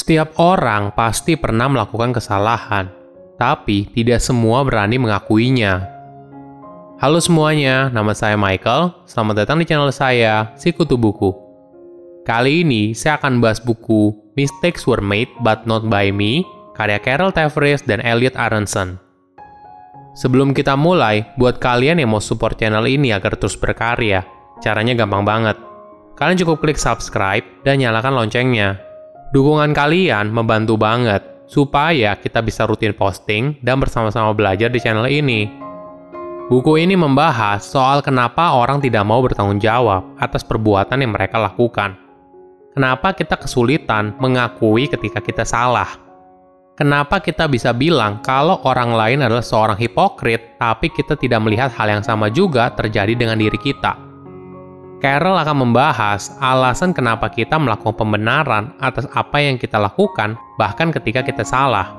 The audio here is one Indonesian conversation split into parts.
Setiap orang pasti pernah melakukan kesalahan, tapi tidak semua berani mengakuinya. Halo semuanya, nama saya Michael. Selamat datang di channel saya, Sikutu Buku. Kali ini saya akan bahas buku Mistakes Were Made But Not By Me, karya Carol Tavris dan Elliot Aronson. Sebelum kita mulai, buat kalian yang mau support channel ini agar terus berkarya, caranya gampang banget. Kalian cukup klik subscribe dan nyalakan loncengnya Dukungan kalian membantu banget supaya kita bisa rutin posting dan bersama-sama belajar di channel ini. Buku ini membahas soal kenapa orang tidak mau bertanggung jawab atas perbuatan yang mereka lakukan. Kenapa kita kesulitan mengakui ketika kita salah? Kenapa kita bisa bilang kalau orang lain adalah seorang hipokrit, tapi kita tidak melihat hal yang sama juga terjadi dengan diri kita? Carol akan membahas alasan kenapa kita melakukan pembenaran atas apa yang kita lakukan, bahkan ketika kita salah.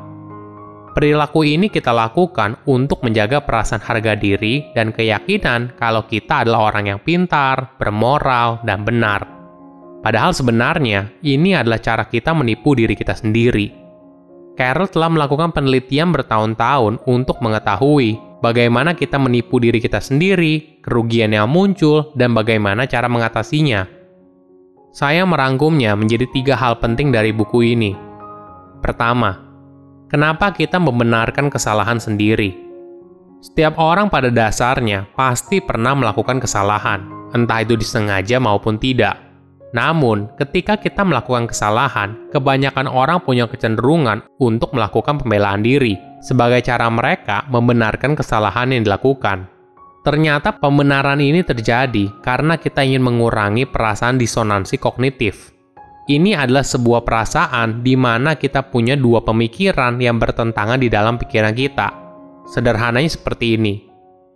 Perilaku ini kita lakukan untuk menjaga perasaan harga diri dan keyakinan kalau kita adalah orang yang pintar, bermoral, dan benar. Padahal sebenarnya, ini adalah cara kita menipu diri kita sendiri. Carol telah melakukan penelitian bertahun-tahun untuk mengetahui bagaimana kita menipu diri kita sendiri, kerugian yang muncul, dan bagaimana cara mengatasinya. Saya merangkumnya menjadi tiga hal penting dari buku ini. Pertama, kenapa kita membenarkan kesalahan sendiri? Setiap orang pada dasarnya pasti pernah melakukan kesalahan, entah itu disengaja maupun tidak. Namun, ketika kita melakukan kesalahan, kebanyakan orang punya kecenderungan untuk melakukan pembelaan diri sebagai cara mereka membenarkan kesalahan yang dilakukan. Ternyata pembenaran ini terjadi karena kita ingin mengurangi perasaan disonansi kognitif. Ini adalah sebuah perasaan di mana kita punya dua pemikiran yang bertentangan di dalam pikiran kita. Sederhananya seperti ini.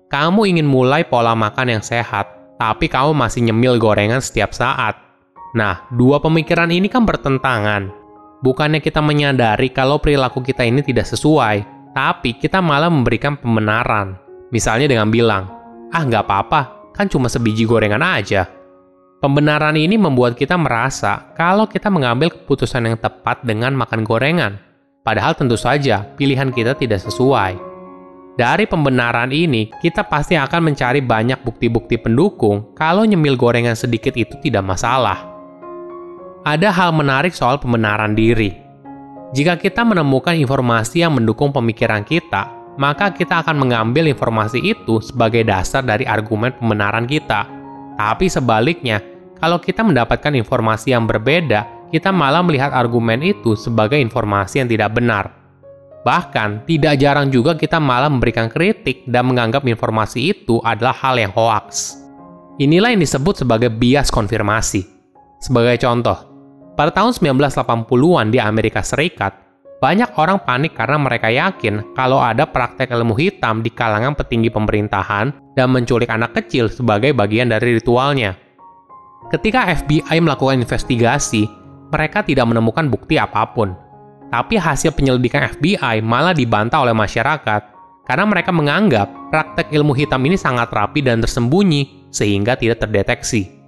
Kamu ingin mulai pola makan yang sehat, tapi kamu masih nyemil gorengan setiap saat Nah, dua pemikiran ini kan bertentangan. Bukannya kita menyadari kalau perilaku kita ini tidak sesuai, tapi kita malah memberikan pembenaran. Misalnya dengan bilang, ah nggak apa-apa, kan cuma sebiji gorengan aja. Pembenaran ini membuat kita merasa kalau kita mengambil keputusan yang tepat dengan makan gorengan. Padahal tentu saja pilihan kita tidak sesuai. Dari pembenaran ini, kita pasti akan mencari banyak bukti-bukti pendukung kalau nyemil gorengan sedikit itu tidak masalah ada hal menarik soal pembenaran diri. Jika kita menemukan informasi yang mendukung pemikiran kita, maka kita akan mengambil informasi itu sebagai dasar dari argumen pembenaran kita. Tapi sebaliknya, kalau kita mendapatkan informasi yang berbeda, kita malah melihat argumen itu sebagai informasi yang tidak benar. Bahkan, tidak jarang juga kita malah memberikan kritik dan menganggap informasi itu adalah hal yang hoaks. Inilah yang disebut sebagai bias konfirmasi. Sebagai contoh, pada tahun 1980-an di Amerika Serikat, banyak orang panik karena mereka yakin kalau ada praktek ilmu hitam di kalangan petinggi pemerintahan dan menculik anak kecil sebagai bagian dari ritualnya. Ketika FBI melakukan investigasi, mereka tidak menemukan bukti apa pun. Tapi hasil penyelidikan FBI malah dibantah oleh masyarakat karena mereka menganggap praktek ilmu hitam ini sangat rapi dan tersembunyi sehingga tidak terdeteksi.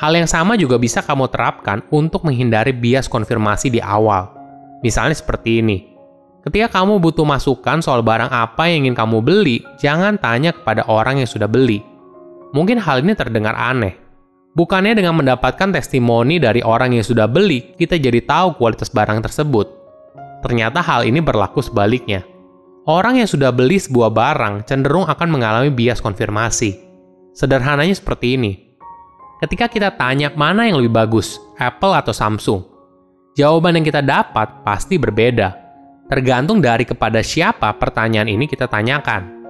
Hal yang sama juga bisa kamu terapkan untuk menghindari bias konfirmasi di awal. Misalnya seperti ini. Ketika kamu butuh masukan soal barang apa yang ingin kamu beli, jangan tanya kepada orang yang sudah beli. Mungkin hal ini terdengar aneh. Bukannya dengan mendapatkan testimoni dari orang yang sudah beli, kita jadi tahu kualitas barang tersebut. Ternyata hal ini berlaku sebaliknya. Orang yang sudah beli sebuah barang cenderung akan mengalami bias konfirmasi. Sederhananya seperti ini ketika kita tanya mana yang lebih bagus, Apple atau Samsung? Jawaban yang kita dapat pasti berbeda, tergantung dari kepada siapa pertanyaan ini kita tanyakan.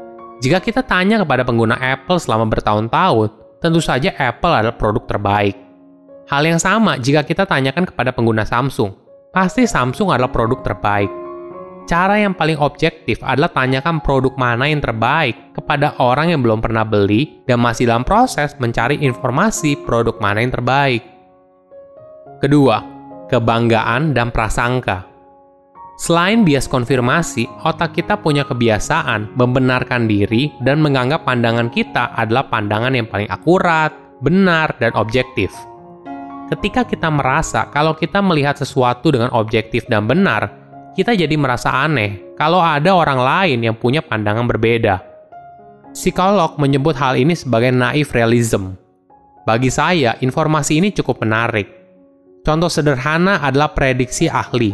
Jika kita tanya kepada pengguna Apple selama bertahun-tahun, tentu saja Apple adalah produk terbaik. Hal yang sama jika kita tanyakan kepada pengguna Samsung, pasti Samsung adalah produk terbaik. Cara yang paling objektif adalah tanyakan produk mana yang terbaik kepada orang yang belum pernah beli dan masih dalam proses mencari informasi produk mana yang terbaik. Kedua, kebanggaan dan prasangka. Selain bias konfirmasi, otak kita punya kebiasaan membenarkan diri dan menganggap pandangan kita adalah pandangan yang paling akurat, benar, dan objektif. ketika kita merasa kalau kita melihat sesuatu dengan objektif dan benar, kita jadi merasa aneh kalau ada orang lain yang punya pandangan berbeda. Psikolog menyebut hal ini sebagai naif realism. Bagi saya, informasi ini cukup menarik. Contoh sederhana adalah prediksi ahli.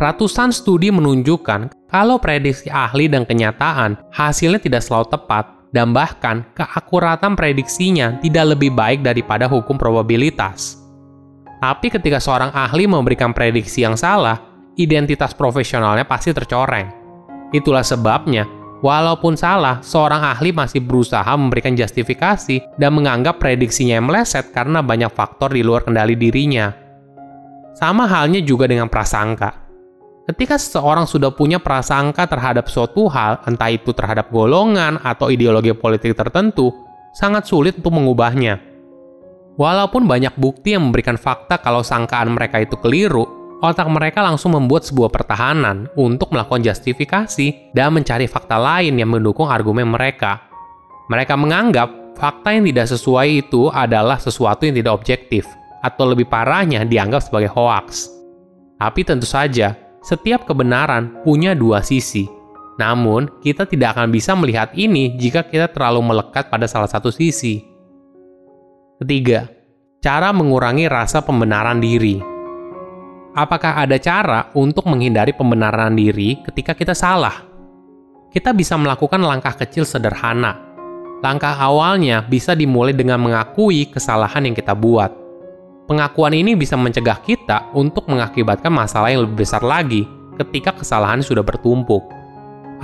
Ratusan studi menunjukkan kalau prediksi ahli dan kenyataan hasilnya tidak selalu tepat dan bahkan keakuratan prediksinya tidak lebih baik daripada hukum probabilitas. Tapi ketika seorang ahli memberikan prediksi yang salah, identitas profesionalnya pasti tercoreng. Itulah sebabnya, walaupun salah, seorang ahli masih berusaha memberikan justifikasi dan menganggap prediksinya yang meleset karena banyak faktor di luar kendali dirinya. Sama halnya juga dengan prasangka. Ketika seseorang sudah punya prasangka terhadap suatu hal, entah itu terhadap golongan atau ideologi politik tertentu, sangat sulit untuk mengubahnya. Walaupun banyak bukti yang memberikan fakta kalau sangkaan mereka itu keliru, otak mereka langsung membuat sebuah pertahanan untuk melakukan justifikasi dan mencari fakta lain yang mendukung argumen mereka. Mereka menganggap fakta yang tidak sesuai itu adalah sesuatu yang tidak objektif, atau lebih parahnya dianggap sebagai hoaks. Tapi tentu saja, setiap kebenaran punya dua sisi. Namun, kita tidak akan bisa melihat ini jika kita terlalu melekat pada salah satu sisi. Ketiga, cara mengurangi rasa pembenaran diri. Apakah ada cara untuk menghindari pembenaran diri ketika kita salah? Kita bisa melakukan langkah kecil sederhana. Langkah awalnya bisa dimulai dengan mengakui kesalahan yang kita buat. Pengakuan ini bisa mencegah kita untuk mengakibatkan masalah yang lebih besar lagi ketika kesalahan sudah bertumpuk.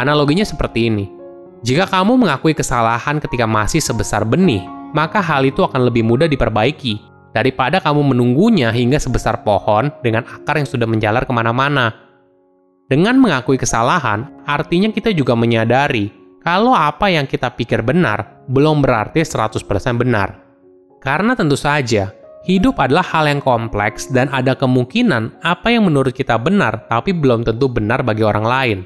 Analoginya seperti ini. Jika kamu mengakui kesalahan ketika masih sebesar benih, maka hal itu akan lebih mudah diperbaiki daripada kamu menunggunya hingga sebesar pohon dengan akar yang sudah menjalar ke mana-mana. Dengan mengakui kesalahan, artinya kita juga menyadari kalau apa yang kita pikir benar belum berarti 100% benar. Karena tentu saja, hidup adalah hal yang kompleks dan ada kemungkinan apa yang menurut kita benar tapi belum tentu benar bagi orang lain.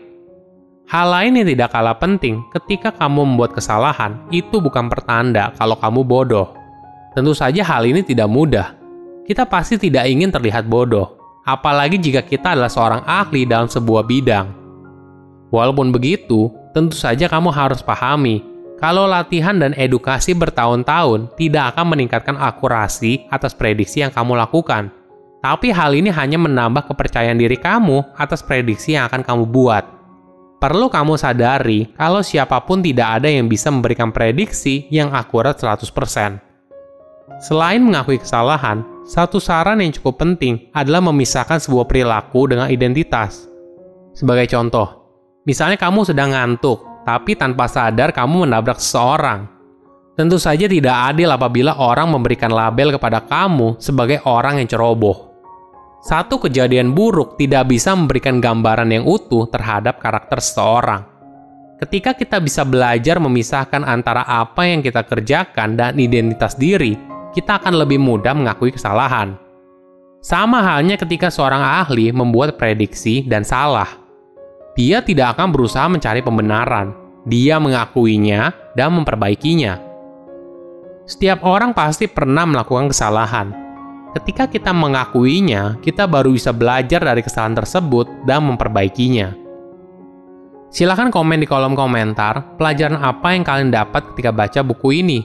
Hal lain yang tidak kalah penting ketika kamu membuat kesalahan itu bukan pertanda kalau kamu bodoh. Tentu saja hal ini tidak mudah. Kita pasti tidak ingin terlihat bodoh, apalagi jika kita adalah seorang ahli dalam sebuah bidang. Walaupun begitu, tentu saja kamu harus pahami kalau latihan dan edukasi bertahun-tahun tidak akan meningkatkan akurasi atas prediksi yang kamu lakukan. Tapi hal ini hanya menambah kepercayaan diri kamu atas prediksi yang akan kamu buat. Perlu kamu sadari kalau siapa pun tidak ada yang bisa memberikan prediksi yang akurat 100%. Selain mengakui kesalahan, satu saran yang cukup penting adalah memisahkan sebuah perilaku dengan identitas. Sebagai contoh, misalnya kamu sedang ngantuk, tapi tanpa sadar kamu menabrak seseorang. Tentu saja tidak adil apabila orang memberikan label kepada kamu sebagai orang yang ceroboh satu kejadian buruk tidak bisa memberikan gambaran yang utuh terhadap karakter seseorang. Ketika kita bisa belajar memisahkan antara apa yang kita kerjakan dan identitas diri, kita akan lebih mudah mengakui kesalahan. Sama halnya ketika seorang ahli membuat prediksi dan salah. Dia tidak akan berusaha mencari pembenaran, dia mengakuinya dan memperbaikinya. Setiap orang pasti pernah melakukan kesalahan, Ketika kita mengakuinya, kita baru bisa belajar dari kesalahan tersebut dan memperbaikinya. Silahkan komen di kolom komentar pelajaran apa yang kalian dapat ketika baca buku ini.